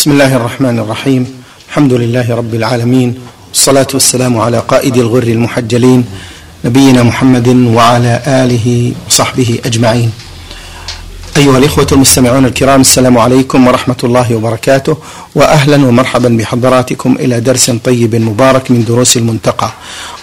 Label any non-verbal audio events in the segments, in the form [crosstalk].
بسم الله الرحمن الرحيم الحمد لله رب العالمين والصلاة والسلام على قائد الغر المحجلين نبينا محمد وعلى آله وصحبه أجمعين أيها الإخوة المستمعون الكرام السلام عليكم ورحمة الله وبركاته وأهلا ومرحبا بحضراتكم إلى درس طيب مبارك من دروس المنتقى.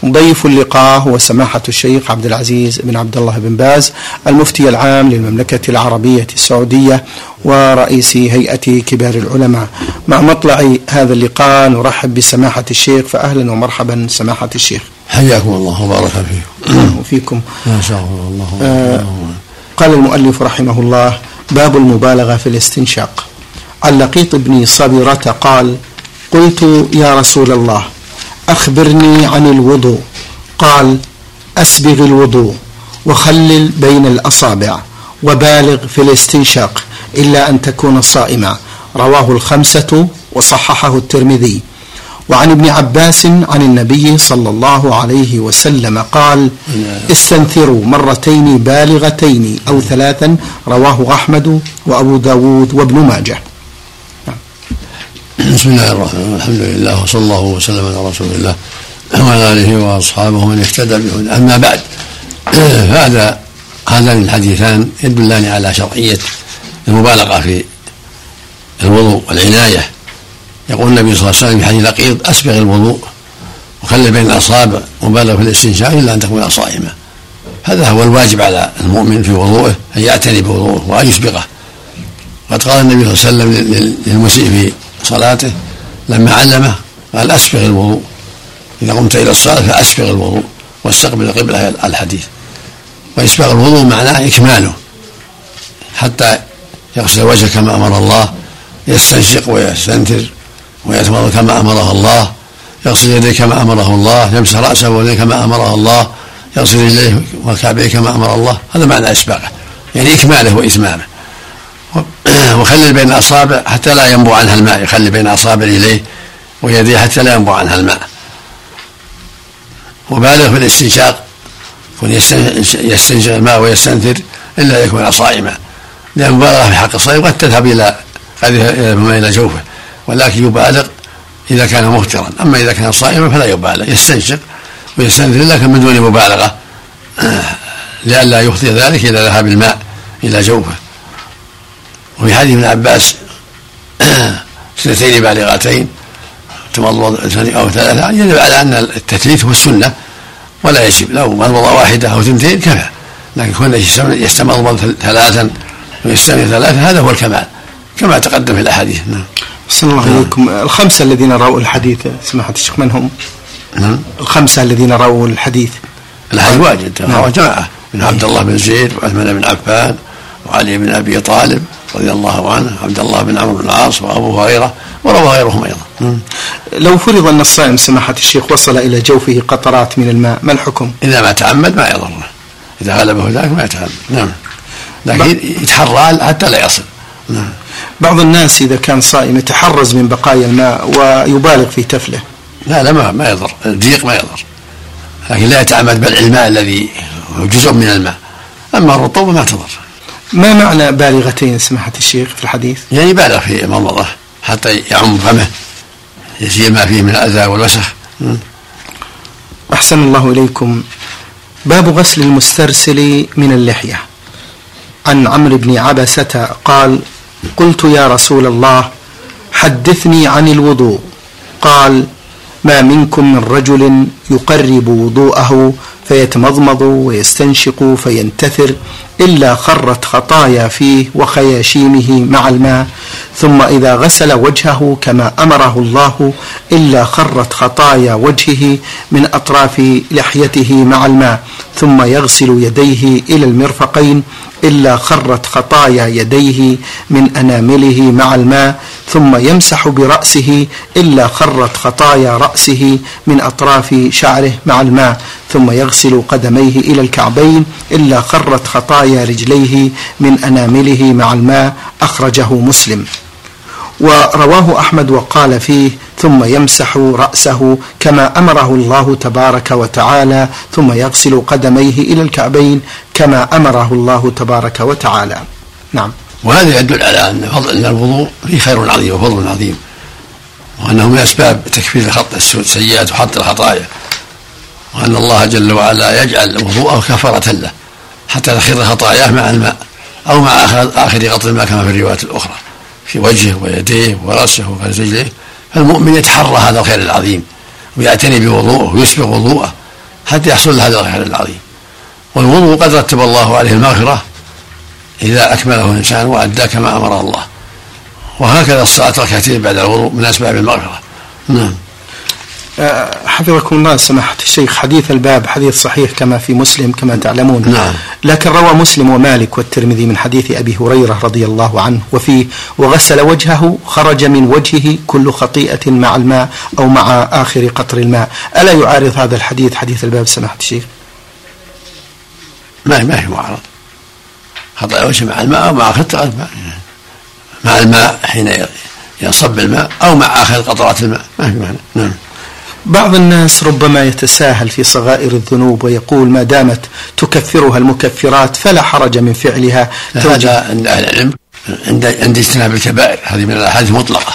ضيف اللقاء هو سماحة الشيخ عبد العزيز بن عبد الله بن باز المفتي العام للمملكة العربية السعودية ورئيس هيئة كبار العلماء. مع مطلع هذا اللقاء نرحب بسماحة الشيخ فأهلا ومرحبا سماحة الشيخ. حياكم الله وبارك فيكم. وفيكم ما شاء الله آه قال المؤلف رحمه الله باب المبالغة في الاستنشاق. عن لقيط بن صبرة قال قلت يا رسول الله أخبرني عن الوضوء. قال أسبغ الوضوء وخلل بين الأصابع وبالغ في الاستنشاق إلا أن تكون صائما رواه الخمسة وصححه الترمذي. وعن ابن عباس عن النبي صلى الله عليه وسلم قال استنثروا مرتين بالغتين أو ثلاثا رواه أحمد وأبو داود وابن ماجه. بسم الله الرحمن الرحيم. الحمد لله وصلى الله وسلم على رسول الله وعلى آله وأصحابه من اهتدى بهدى أما بعد فهذا هذان الحديثان يدلان على شرعية المبالغة في الوضوء والعناية يقول النبي صلى الله عليه وسلم في حديث لقيط أسبغ الوضوء وخلي بين الأصابع مبالغ في الاستنشاق إلا أن تكون صائما هذا هو الواجب على المؤمن في وضوءه أن يعتني بوضوءه وأن يسبغه. قد قال النبي صلى الله عليه وسلم للمسيء في صلاته لما علمه قال أسبغ الوضوء. إذا قمت إلى الصلاة فأسبغ الوضوء واستقبل القبله الحديث. واسباغ الوضوء معناه إكماله. حتى يغسل وجهه كما أمر الله يستنشق ويستنتر ويتمضى كما امره الله يغسل يديه كما أمره الله يمسح رأسه ويديه كما امره الله يغسل رجليه وكعبيه كما أمر الله هذا معنى اسباغه يعني إكماله وإتمامه. [clears throat] وخلل بين الاصابع حتى لا ينبو عنها الماء يخلي بين أصابع رجليه ويديه حتى لا ينبو عنها الماء. وبالغ في الاستنشاق يكون يستنشق الماء ويستنثر إلا يكون صائما لأن المبالغه في حق الصائم قد تذهب إلى قد إلى جوفه. ولكن يبالغ إذا كان مفطرا. أما إذا كان صائما فلا يبالغ يستنشق ويستنثر لكن من دون مبالغة. لئلا يخطئ ذلك إلى ذهاب الماء إلى جوفه. وفي حديث ابن عباس سنتين بالغتين تمضمض أو ثلاثة يدل على أن التثليث هو السنة ولا يجب. لو مضمضة واحدة أو ثنتين كفى. لكن كون يستمضمض ثلاثا ويستمر ثلاثة هذا هو الكمال كما تقدم في الأحاديث. نعم. صلى الله عليكم. الخمسة الذين رأوا الحديث سماحة الشيخ من هم؟ نعم. الخمسة الذين رأوا الحديث. واجد. نعم. جماعة من عبد الله بن زيد وعثمان بن عفان وعلي بن أبي طالب رضي الله عنه عبد الله بن عمرو بن العاص وأبو هريرة وروى غيرهم أيضا. نعم. لو فرض أن الصائم سماحة الشيخ وصل إلى جوفه قطرات من الماء ما الحكم؟ إذا ما تعمد ما يضره. إذا غلبه ذلك ما يتعمد نعم. لكن يتحرى حتى لا يصل. نعم. بعض الناس إذا كان صائم يتحرز من بقايا الماء ويبالغ في تفله. لا لا ما, ما يضر. الضيق ما يضر. لكن لا يتعمد بلع الماء الذي هو جزء من الماء. أما الرطوبة ما تضر. ما معنى بالغتين سماحة الشيخ في الحديث؟ يعني بالغ في المضمضة حتى يعم فمه. يزيل ما فيه من الأذى والوسخ. أحسن الله إليكم. باب غسل المسترسل من اللحية. عن عمرو بن عبسة قال قلت يا رسول الله حدثني عن الوضوء. قال ما منكم من رجل يقرب وضوءه فيتمضمض ويستنشق فينتثر إلا خرت خطايا فيه وخياشيمه مع الماء ثم إذا غسل وجهه كما أمره الله إلا خرت خطايا وجهه من أطراف لحيته مع الماء ثم يغسل يديه إلى المرفقين إلا خرت خطايا يديه من أنامله مع الماء ثم يمسح برأسه إلا خرت خطايا رأسه من أطراف شعره مع الماء ثم يغسل قدميه إلى الكعبين إلا خرت خطايا رجليه من أنامله مع الماء أخرجه مسلم. ورواه أحمد وقال فيه ثم يمسح رأسه كما أمره الله تبارك وتعالى ثم يغسل قدميه إلى الكعبين كما أمره الله تبارك وتعالى. نعم. وهذا يدل على أن فضل أن الوضوء فيه خير عظيم وفضل عظيم وأنه من أسباب تكفير خط السيئات وحط الخطايا وأن الله جل وعلا يجعل وضوءه كفارة له حتى تخر خطاياه مع الماء أو مع اخر قطر الماء كما في الروايات الأخرى. في وجهه ويديه ورأسه ورجليه فالمؤمن يتحرى هذا الخير العظيم ويعتني بوضوءه ويسبغ وضوءه حتى يحصل له هذا الخير العظيم. والوضوء قد رتب الله عليه المغفرة إذا أكمله الإنسان وأدى كما أمر الله. وهكذا الصلاة ركعتين بعد الوضوء من أسباب المغفرة. نعم. حفظكم الله سماحة الشيخ حديث الباب حديث صحيح كما في مسلم كما تعلمون. نعم. لكن روى مسلم ومالك والترمذي من حديث أبي هريرة رضي الله عنه وفيه وغسل وجهه خرج من وجهه كل خطيئة مع الماء أو مع آخر قطر الماء. ألا يعارض هذا الحديث حديث الباب سماحة الشيخ؟ ما ما في معارض خطأ وجه مع الماء أو مع آخر الماء؟ مع الماء حين يصب الماء أو مع آخر قطرات الماء؟ ما في معنى نعم. بعض الناس ربما يتساهل في صغائر الذنوب ويقول ما دامت تكفرها المكفرات فلا حرج من فعلها. هذا عند أهل العلم عند عند اجتناب الكبائر. هذه من الأحاديث المطلقة.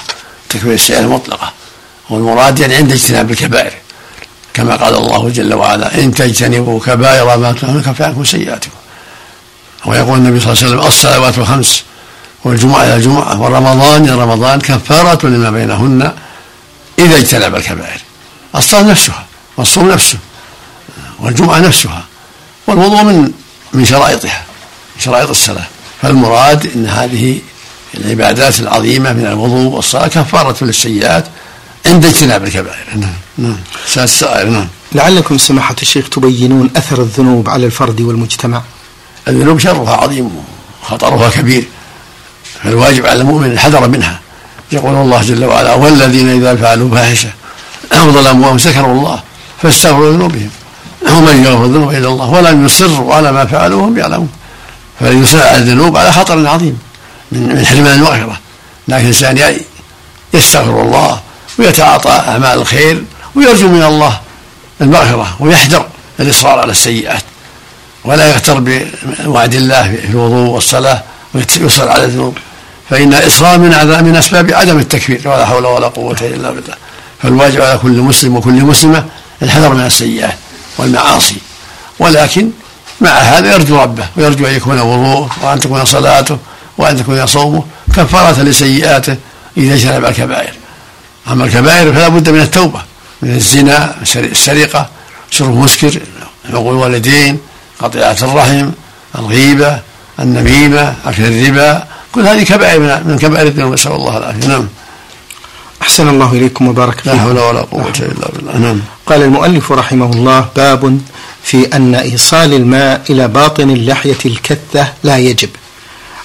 تكفير السيئه المطلقة. والمراد يعني عند اجتناب الكبائر. كما قال الله جل وعلا إن تجتنبوا كبائر ما تنهون يكفر عنكم سيئاتكم. ويقول النبي صلى الله عليه وسلم الصلوات الخمس والجمعة إلى الجمعة ورمضان إلى رمضان كفارة لما بينهن إذا اجتنب الكبائر. الصلاة نفسها والصوم نفسه والجمعة نفسها والوضوء من من شرائطها من شرائط الصلاة. فالمراد أن هذه العبادات العظيمة من الوضوء والصلاة كفارة للسيئات عند اجتناب الكبائر. نعم نعم. السائر نعم. لعلكم سماحة الشيخ تبينون أثر الذنوب على الفرد والمجتمع. الذنوب شرها عظيم وخطرها كبير. فالواجب على المؤمن الحذر منها. يقول الله جل وعلا والذين إذا فعلوا فاحشة أو ظلموا سكروا الله فاستغفروا ذنوبهم. ومن يغفر الذنوب إلا الله ولم يصروا على ما فعلوا وهم يعلمون. فالإنسان على الذنوب على خطر عظيم من حرمان المغفرة. لكن الإنسان يستغفر الله ويتعاطى أعمال الخير ويرجو من الله المغفرة ويحذر الإصرار على السيئات. ولا يغتر بوعد الله في الوضوء والصلاة ويصر على الذنوب. فإن الإصرار من من أسباب عدم التكفير ولا حول ولا قوة إلا بالله. فالواجب على كل مسلم وكل مسلمة الحذر من السيئات والمعاصي. ولكن مع هذا يرجو ربه ويرجو أن يكون وضوءه وأن تكون صلاته وأن تكون صومه كفارة لسيئاته إذا اجتنب الكبائر. أما الكبائر فلا بد من التوبة من الزنا السرقة شرب مسكر عقول الوالدين قطيعة الرحم الغيبة النميمة أكل الربا كل هذه كبائر من كبائر الذنوب نسأل الله العافية. نعم. أحسن الله إليكم وبارك فيكم. لا حول ولا قوة إلا بالله. نعم. قال المؤلف رحمه الله باب في أن إيصال الماء إلى باطن اللحية الكثة لا يجب.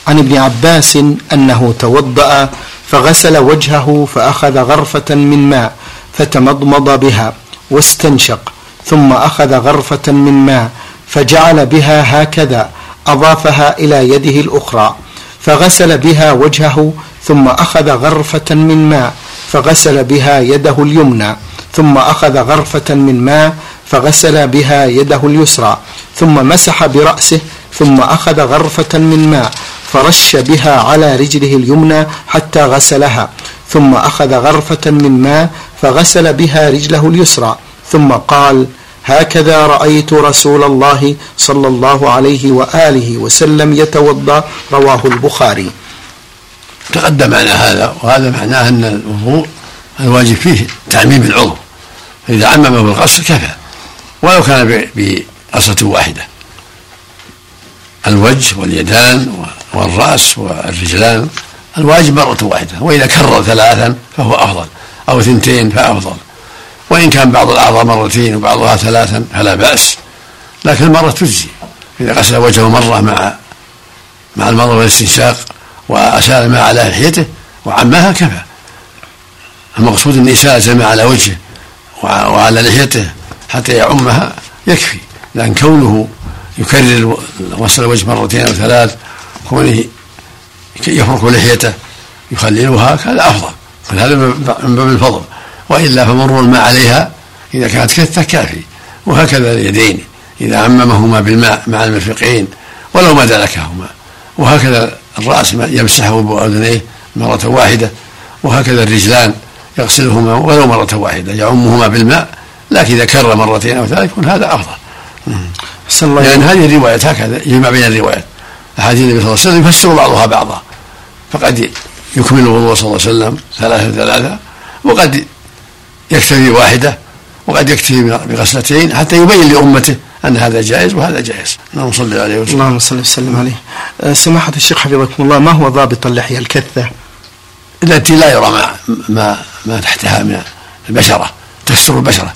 عن ابن عباس أنه توضأ فغسل وجهه فأخذ غرفة من ماء فتمضمض بها واستنشق ثم أخذ غرفة من ماء فجعل بها هكذا أضافها إلى يده الأخرى فغسل بها وجهه ثم أخذ غرفة من ماء فغسل بها يده اليمنى ثم أخذ غرفة من ماء فغسل بها يده اليسرى ثم مسح برأسه ثم أخذ غرفة من ماء فرش بها على رجله اليمنى حتى غسلها ثم أخذ غرفة من ماء فغسل بها رجله اليسرى ثم قال هكذا رأيت رسول الله صلى الله عليه وآله وسلم يتوضأ رواه البخاري. تقدم معنى هذا وهذا معناه أن الوضوء الواجب فيه تعميم العضو. فإذا عممه بالغسل كفى ولو كان بغسله واحدة. الوجه واليدان والرأس والرجلان الواجب مرة واحدة. وإذا كرر ثلاثا فهو أفضل أو اثنتين فأفضل. وإن كان بعض الأعضاء مرتين وبعضها ثلاثا فلا بأس. لكن المرة تجزي. إذا غسل وجهه مرة مع مع المرة والاستنشاق وأسال الماء على لحيته وعماها كفى. المقصود أن إسالة الماء على وجهه وعلى لحيته حتى يعمها يكفي. لأن كونه يكرر غسل الوجه مرتين أو ثلاث كونه يفرك لحيته يخللها هذا أفضل. هذا من باب الفضل. وإلا فمرور الماء عليها إذا كانت كثة كافي. وهكذا اليدين إذا عممهما بالماء مع المرفقين ولو ما دلكهما. وهكذا الرأس يمسحه بأذنيه مرة واحدة وهكذا الرجلان يغسلهما ولو مرة واحدة يعمهما بالماء لكن إذا كرر مرتين أو ثلاث يكون هذا أفضل. لأن يعني هذه الروايات هكذا يجمع بين الروايات. أحاديث النبي صلى الله عليه وسلم يفسر بعضها بعضا. فقد يكمل الوضوء صلى الله عليه وسلم ثلاثة ثلاثة وقد يكتفي واحدة وقد يكتفي بغسلتين حتى يبين لأمته أن هذا جائز وهذا جائز. اللهم صل عليه وسلم. اللهم صل وسلم عليه. أه، سماحة الشيخ حفظكم الله ما هو ضابط اللحية الكثة؟ التي لا يرى ما ما ما تحتها من البشرة تستر البشرة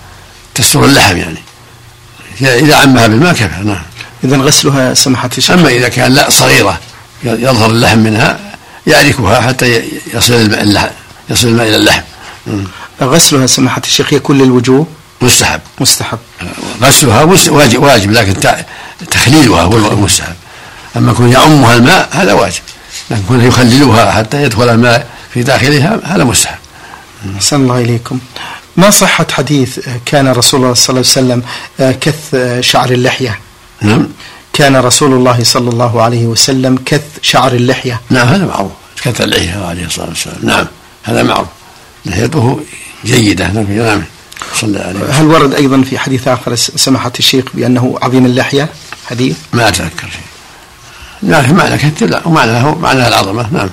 تستر اللحم يعني. إذا عمها بالماء كفى نعم. إذا غسلها سماحة الشيخ. أما إذا كان لا صغيرة يظهر اللحم منها يعركها حتى يصل الماء اللحم يصل الماء إلى اللحم. غسلها سماحة الشيخ يكون للوجوه؟ مستحب. مستحب. غسلها واجب واجب لكن تخليلها هو المستحب. أما كون يعمها الماء هذا واجب لكن كون يخللها حتى يدخل الماء في داخلها هذا مستحب. أحسن الله إليكم. ما صحة حديث كان رسول الله صلى الله عليه وسلم كث شعر اللحية؟ نعم. كان رسول الله صلى الله عليه وسلم كث شعر اللحية؟ نعم هذا معروف. كث اللحية عليه الصلاة والسلام. نعم هذا معروف. لحيته جيدة نعم. صلى عليه وسلم. هل ورد أيضا في حديث آخر سماحة الشيخ بأنه عظيم اللحية؟ حديث؟ ما أتذكر. شيء لكن معنى كثير لا ومعناه معناه العظمة. نعم.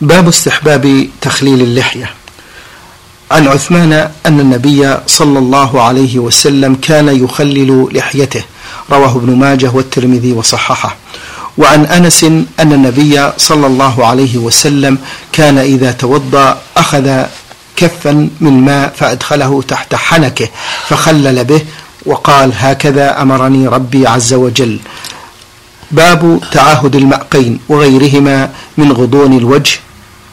باب استحباب تخليل اللحية. عن عثمان أن النبي صلى الله عليه وسلم كان يخلل لحيته. رواه ابن ماجه والترمذي وصححه. وعن أنس أن النبي صلى الله عليه وسلم كان إذا توضأ أخذ كفا من ماء فأدخله تحت حنكه فخلل به وقال هكذا أمرني ربي عز وجل. باب تعاهد المأقين وغيرهما من غضون الوجه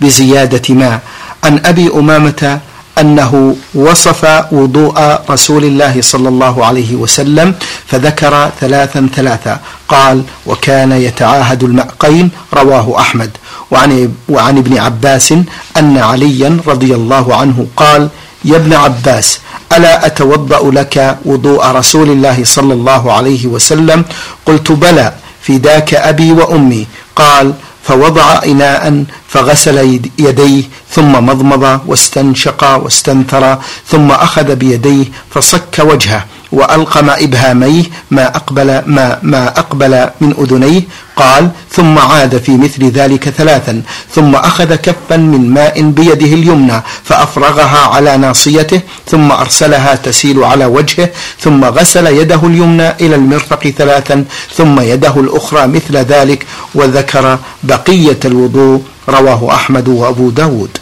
بزيادة ماء عن أبي أمامة أنه وصف وضوء رسول الله صلى الله عليه وسلم فذكر ثلاثا ثلاثا قال وكان يتعاهد المأقين رواه أحمد. وعن, وعن ابن عباس أن عليا رضي الله عنه قال يا ابن عباس ألا أتوضأ لك وضوء رسول الله صلى الله عليه وسلم؟ قلت بلى فداك أبي وأمي. قال فوضع إناء فغسل يديه ثم مضمض واستنشق واستنثر ثم أخذ بيديه فصك وجهه وألقم إبهاميه ما أقبل ما ما أقبل من أذنيه. قال ثم عاد في مثل ذلك ثلاثا ثم أخذ كفا من ماء بيده اليمنى فأفرغها على ناصيته ثم أرسلها تسيل على وجهه ثم غسل يده اليمنى إلى المرفق ثلاثا ثم يده الأخرى مثل ذلك وذكر بقية الوضوء. رواه أحمد وأبو داود.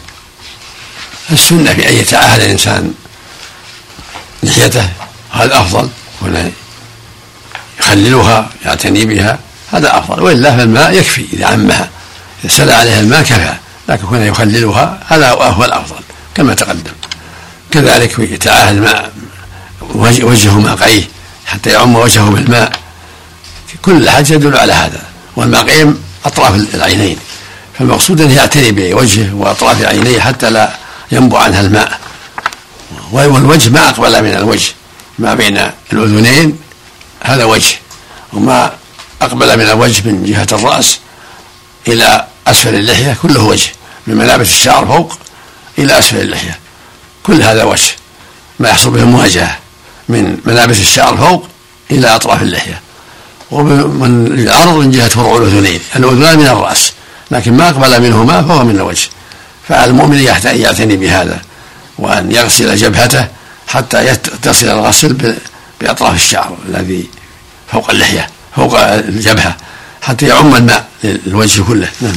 السنة في أن يتعاهد الإنسان لحيته هذا أفضل؟ ولا يخللها يعتني بها؟ هذا أفضل. وإلا فالماء يكفي إذا عمها. إذا سل عليها الماء كفى لكن كون يخللها هذا هو الأفضل كما تقدم. كذلك يتعاهد ماء وجهه ماقيه حتى يعم وجهه بالماء. كل حاجة يدل على هذا. والماقيم أطراف العينين. فالمقصود أنه يعتني بوجهه وأطراف عينيه حتى لا ينبع عنها الماء. والوجه ما أقبل من الوجه. ما بين الأذنين هذا وجه. وما أقبل من الوجه من جهة الرأس إلى أسفل اللحية كله وجه. من ملابس الشعر فوق إلى أسفل اللحية. كل هذا وجه. ما يحصل به المواجهة من ملابس الشعر فوق إلى أطراف اللحية. ومن العرض من جهة فروع الأذنين. الأذنان من الرأس. لكن ما أقبل منهما فهو من الوجه. فعلى المؤمن يعتني بهذا. وأن يغسل جبهته حتى تصل الغسل بأطراف الشعر الذي فوق اللحية فوق الجبهة حتى يعم الماء للوجه كله. نعم.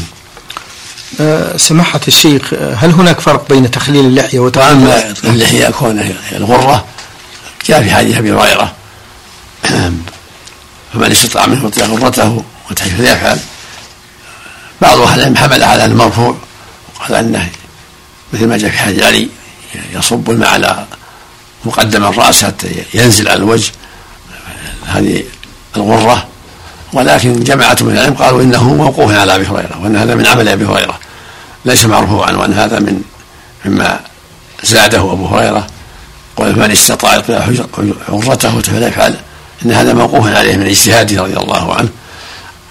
أه سماحة الشيخ هل هناك فرق بين تخليل اللحية وتخليل اللحية كون الغرة جاء في حديث أبي هريرة فمن استطاع منه يطيع غرته فليفعل بعض أهل العلم حمل على المرفوع وقال أنه مثل ما جاء في حديث علي يصب الماء على مقدم الرأس حتى ينزل على الوجه هذه الغرة. ولكن جماعة من العلم قالوا إنه موقوف على أبي هريرة وأن هذا من عمل أبي هريرة. ليس مرفوعا وأن هذا من مما زاده أبو هريرة. قال من استطاع يطلع حرته فليفعل إن هذا موقوف عليه من اجتهاده رضي الله عنه.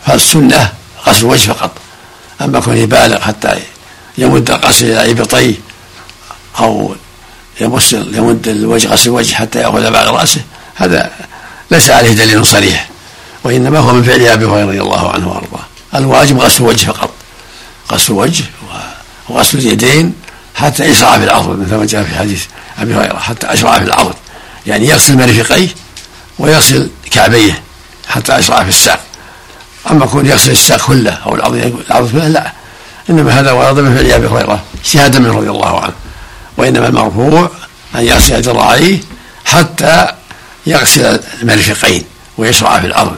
فالسنة غسل الوجه فقط. أما كونه يبالغ حتى يمد القصر إلى إبطيه أو يمس يمد الوجه غسل الوجه حتى يأخذ بعض رأسه. هذا ليس عليه دليل صريح وإنما هو من فعل أبي هريرة رضي الله عنه وأرضاه. الواجب غسل الوجه فقط. غسل الوجه وغسل اليدين حتى يشرع في العضد مثل ما جاء في حديث أبي هريرة حتى أشرع في العضد يعني يغسل مرفقيه ويغسل كعبيه حتى أشرع في الساق. أما كون يغسل الساق كله أو العضد كله لا. إنما هذا ورد من فعل أبي هريرة شهادة منه رضي الله عنه. وإنما المرفوع أن يغسل ذراعيه حتى يغسل المرفقين ويشرع في الأرض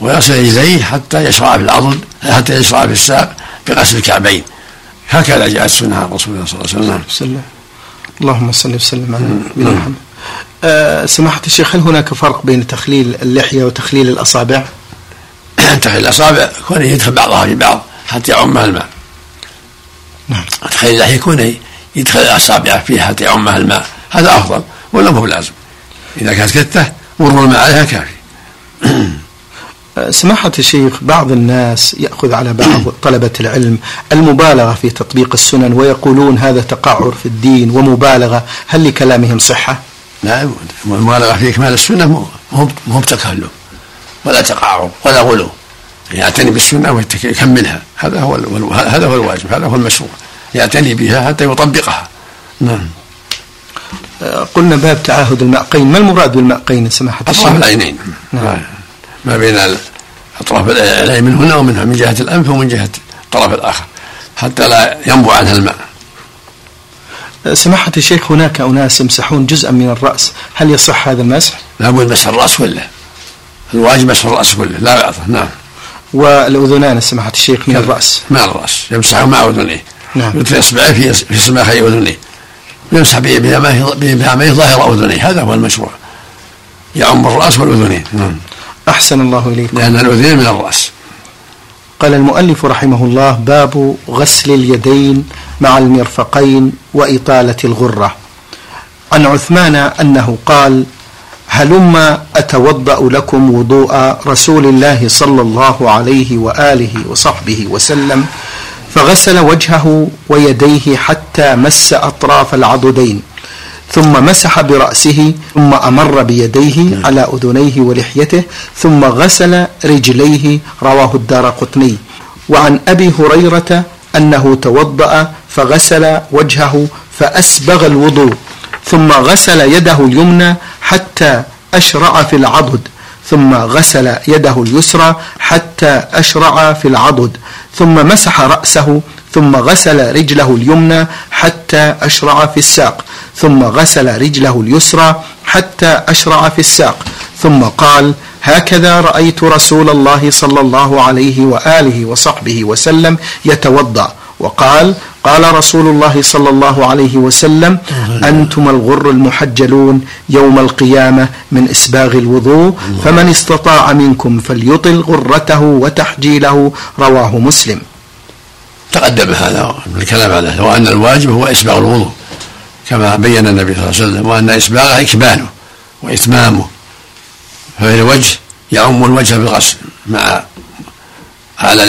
ويغسل رجليه حتى يشرع في العضد حتى يشرع في الساق بغسل الكعبين. هكذا جاءت السنة عن رسول الله صلى الله عليه وسلم. اللهم صل وسلم على نبينا محمد. أه سماحة الشيخ هل هناك فرق بين تخليل اللحية وتخليل الأصابع؟ [coughs] تخليل الأصابع كونه يدخل بعضها في بعض حتى يعمها الماء. نعم. تخليل اللحية كونه يدخل الأصابع فيها حتى يعمها الماء. هذا أفضل. ولا هو لازم إذا كانت كتة مروا الماء عليها كافي. سماحة الشيخ بعض الناس يأخذ على بعض [coughs] طلبة العلم المبالغة في تطبيق السنن ويقولون هذا تقعر في الدين ومبالغة. هل لكلامهم صحة؟ نعم المبالغة في إكمال السنة مو بتكلف ولا تقعر ولا غلو. يعتني بالسنة ويكملها هذا هو هذا هو الواجب هذا هو المشروع. يعتني بها حتى يطبقها. نعم. قلنا باب تعاهد المعقين ما المراد بالمعقين سماحة الشيخ؟ أطراف العينين. نعم. ما بين أطراف العين من هنا ومنها من جهة الأنف ومن جهة الطرف الآخر حتى لا ينبع عنها الماء. سماحة الشيخ هناك أناس يمسحون جزءا من الرأس. هل يصح هذا المسح؟ لابد مسح الرأس كله الواجب مسح الرأس كله لا بعضه نعم. والأذنان سماحة الشيخ من الرأس. مع الرأس. يمسح مع أذنيه. نعم. يدخل إصبعيه في في سماخي أذنيه يمسح بأمامه ظاهر أذنيه هذا هو المشروع. يعم الرأس والأذنين نعم. أحسن الله إليكم. لأن الأذنين من الرأس. قال المؤلف رحمه الله باب غسل اليدين مع المرفقين وإطالة الغرة. عن عثمان أنه قال هلم أتوضأ لكم وضوء رسول الله صلى الله عليه وآله وصحبه وسلم فغسل وجهه ويديه حتى مس أطراف العضدين ثم مسح برأسه ثم أمر بيديه. على أذنيه ولحيته ثم غسل رجليه رواه الدار قطني وعن أبي هريرة أنه توضأ فغسل وجهه فأسبغ الوضوء ثم غسل يده اليمنى حتى أشرع في العضد ثم غسل يده اليسرى حتى أشرع في العضد ثم مسح رأسه ثم غسل رجله اليمنى حتى أشرع في الساق ثم غسل رجله اليسرى حتى أشرع في الساق ثم قال هكذا رأيت رسول الله صلى الله عليه وآله وصحبه وسلم يتوضأ. وقال قال رسول الله صلى الله عليه وسلم أنتم الغر المحجلون يوم القيامة من إسباغ الوضوء فمن استطاع منكم فليطل غرته وتحجيله رواه مسلم. تقدم هذا الكلام على وأن الواجب هو إسباغ الوضوء كما بين النبي صلى الله عليه وسلم وأن إسباغه إكماله وإتمامه ففي الوجه يعم الوجه بالغسل مع على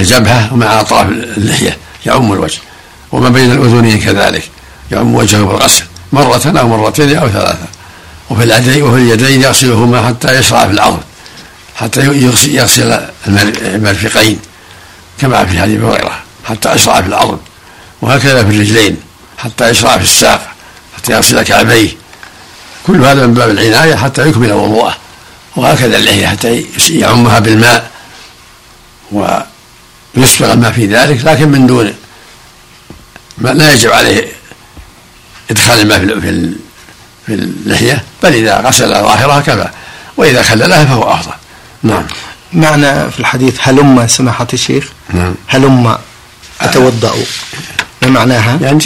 الجبهة ومع أطراف اللحية. يعم الوجه وما بين الأذنين كذلك يعم وجهه بالغسل مرة أو مرتين أو ثلاثة وفي اليدين وفي اليدين يغسلهما حتى يشرع في العظم حتى يغسل المرفقين كما في حديث هريرة حتى أشرع في العظم وهكذا في الرجلين حتى يشرع في الساق حتى يغسل كعبيه كل هذا من باب العناية حتى يكمل وضوءه وهكذا اللحية حتى يعمها بالماء ويسبغ الماء في ذلك لكن من دون ما لا يجب عليه إدخال الماء في في اللحية بل إذا غسل ظاهرها كفى وإذا خللها فهو أفضل. نعم. معنى في الحديث هلم سماحة الشيخ؟ نعم. هلم أتوضأ. ما معناها؟ يعني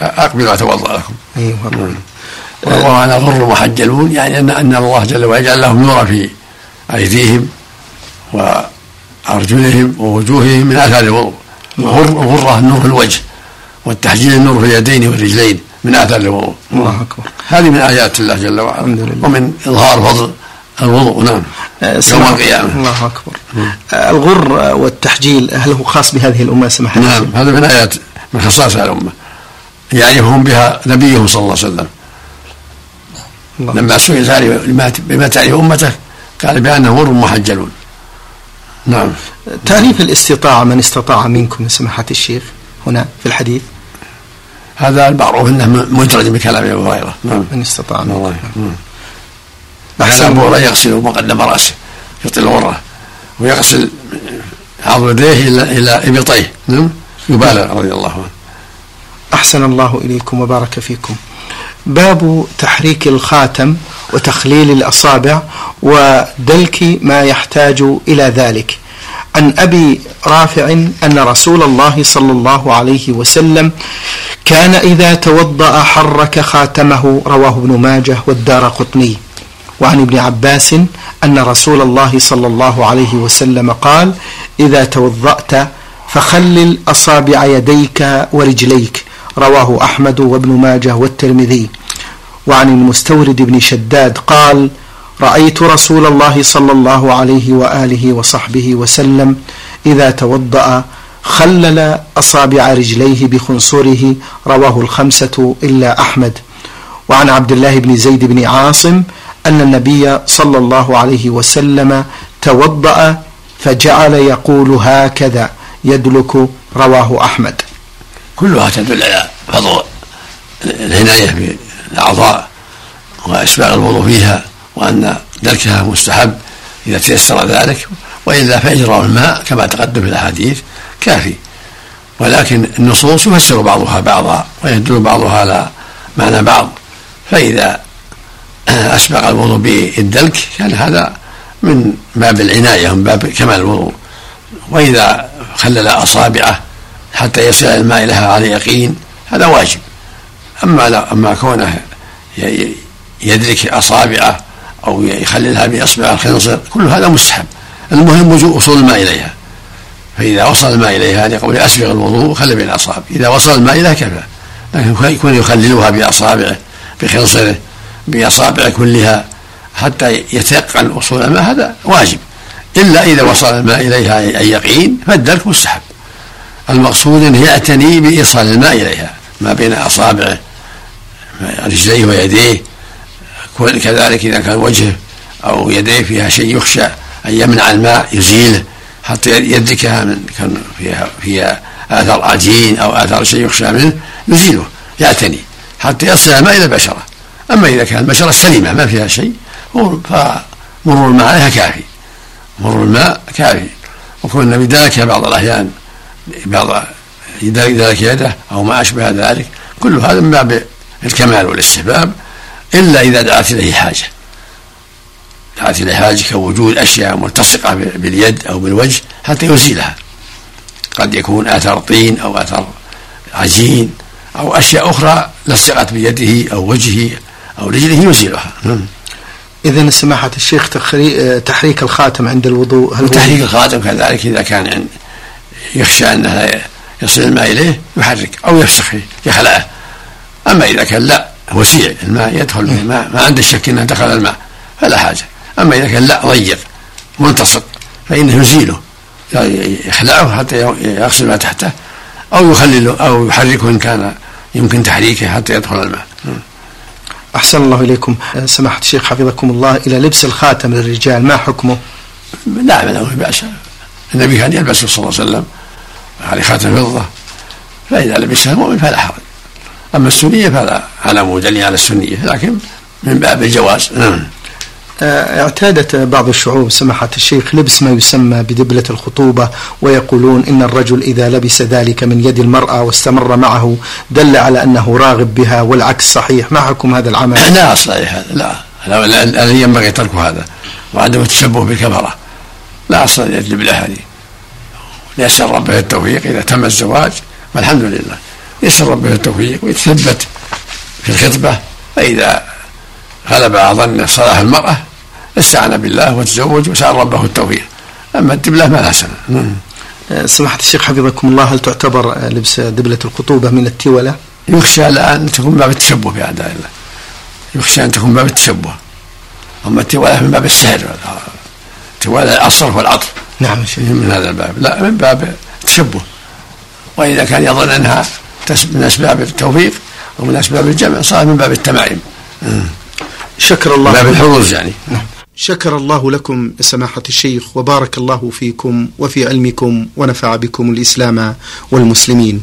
أقبل وأتوضأ لكم. أيوه. نعم. وأنا غر محجلون يعني أن أن الله جل وعلا جعل لهم نورا في أيديهم وأرجلهم ووجوههم من آثار الوضوء الغرة النور في الوجه والتحجيل النور في اليدين والرجلين من آثار الوضوء الله أكبر. هذه من آيات الله جل وعلا. ومن إظهار فضل الوضوء نعم. آه، يوم القيامة. الله أكبر. آه، الغر والتحجيل هل هو خاص بهذه الأمة؟ سماحة نعم هذا من آيات من خصائص الأمة. يعرفهم بها نبيهم صلى الله عليه وسلم. الله. لما سئل بما تعرف أمته قال بأنهم غر محجلون. نعم. تعريف الاستطاعة من استطاع منكم سماحة الشيخ هنا في الحديث؟ هذا المعروف إنه مدرج بكلام أبي هريرة. نعم. من استطاع منكم. نعم. أحسن أبو هريرة يغسل مقدم رأسه يطيل الغرة ويغسل عضو يديه إلى إلى إبطيه. نعم. يبالغ رضي الله عنه. أحسن الله إليكم وبارك فيكم. باب تحريك الخاتم وتخليل الأصابع ودلك ما يحتاج إلى ذلك. عن أبي رافع أن رسول الله صلى الله عليه وسلم كان إذا توضأ حرك خاتمه رواه ابن ماجه والدار قطني. وعن ابن عباس أن رسول الله صلى الله عليه وسلم قال إذا توضأت فخلل أصابع يديك ورجليك رواه أحمد وابن ماجه والترمذي. وعن المستورد بن شداد قال رأيت رسول الله صلى الله عليه وآله وصحبه وسلم إذا توضأ خلل أصابع رجليه بخنصره رواه الخمسة إلا أحمد. وعن عبد الله بن زيد بن عاصم أن النبي صلى الله عليه وسلم توضأ فجعل يقول هكذا يدلك رواه أحمد. كلها تدل على فضل العناية بالأعضاء وإسباغ الوضوء فيها وأن دلكها مستحب إذا تيسر ذلك. وإلا فإجراء الماء كما تقدم في الأحاديث كافي. ولكن النصوص يفسر بعضها بعضا ويدل بعضها على معنى بعض. فإذا أسبق الوضوء بالدلك كان هذا من باب العناية من باب كمال الوضوء. وإذا خلل أصابعه حتى يصل الماء لها على يقين هذا واجب. أما لا أما كونه يدرك أصابعه أو يخللها بإصبع الخنصر كل هذا مستحب. المهم وصول الماء إليها. فإذا وصل الماء إليها لقول أسبغ الوضوء خلي بين الأصابع إذا وصل الماء إليها كفى لكن يكون يخللها بأصابعه بخنصره بأصابع كلها حتى يتيقن وصول الماء هذا واجب. إلا إذا وصل الماء إليها أي يقين فالدرك مستحب. المقصود أنه يعتني بإيصال الماء إليها ما بين أصابعه رجليه ويديه كذلك إذا كان وجهه أو يديه فيها شيء يخشى أن يمنع الماء يزيله حتى يدركها من كان فيها فيها آثار عجين أو آثار شيء يخشى منه يزيله يعتني حتى يصل الماء إلى البشرة. أما إذا كان البشرة سليمة ما فيها شيء فمرور الماء عليها كافي مرور الماء كافي. وكون النبي دلك بعض الأحيان بعض ذلك يده أو ما أشبه ذلك كل هذا من باب الكمال والاستحباب إلا إذا دعت إليه حاجة. دعت إليه حاجة كوجود أشياء ملتصقة باليد أو بالوجه حتى يزيلها قد يكون آثار طين أو آثار عجين أو أشياء أخرى لصقت بيده أو وجهه أو رجله يزيلها نعم. إذا سماحة الشيخ تحريك الخاتم عند الوضوء هل تحريك الخاتم كذلك إذا كان يخشى أنه يصل الماء إليه يحرك أو يفسخ يخلعه أما إذا كان لا وسيع الماء يدخل الماء ما عنده شك أنه دخل الماء فلا حاجة. أما إذا كان لا ضيق ملتصق فإنه يزيله يخلعه حتى يغسل ما تحته أو يخلله أو يحركه إن كان يمكن تحريكه حتى يدخل الماء. أحسن الله إليكم. سماحة الشيخ حفظكم الله إلى لبس الخاتم للرجال ما حكمه؟ لا له بأس. النبي كان يلبسه صلى الله عليه وسلم عليه خاتم فضة فإذا لبسها المؤمن فلا حرج أما السنية فلا على مدلل على السنية لكن من باب الجواز نعم آه، اعتادت بعض الشعوب سماحة الشيخ لبس ما يسمى بدبلة الخطوبة ويقولون إن الرجل إذا لبس ذلك من يد المرأة واستمر معه دل على أنه راغب بها والعكس صحيح ما حكم هذا العمل لا صحيح هذا لا الذي ينبغي ترك هذا وعدم التشبه بالكفرة لا أصل الدبلة هذه يسر ربه التوفيق إذا تم الزواج والحمد لله. يسر ربه التوفيق ويتثبت في الخطبة. فإذا غلب ظن صلاح المرأة استعان بالله وتزوج وسأل ربه التوفيق. أما الدبلة ما لها سنة سماحة الشيخ حفظكم الله هل تعتبر لبس دبلة الخطوبة من التولة؟ يخشى الآن تكون باب التشبه بأعداء الله. يخشى أن تكون باب التشبه. أما التوالة من باب السحر التوالة الصرف والعطف نعم من هذا الباب. لا من باب التشبه وإذا كان يظن أنها من أسباب التوفيق ومن أسباب الجمع صار من باب التمائم شكر الله باب الحروز يعني. نعم. شكر الله لكم سماحة الشيخ وبارك الله فيكم وفي علمكم ونفع بكم الإسلام والمسلمين.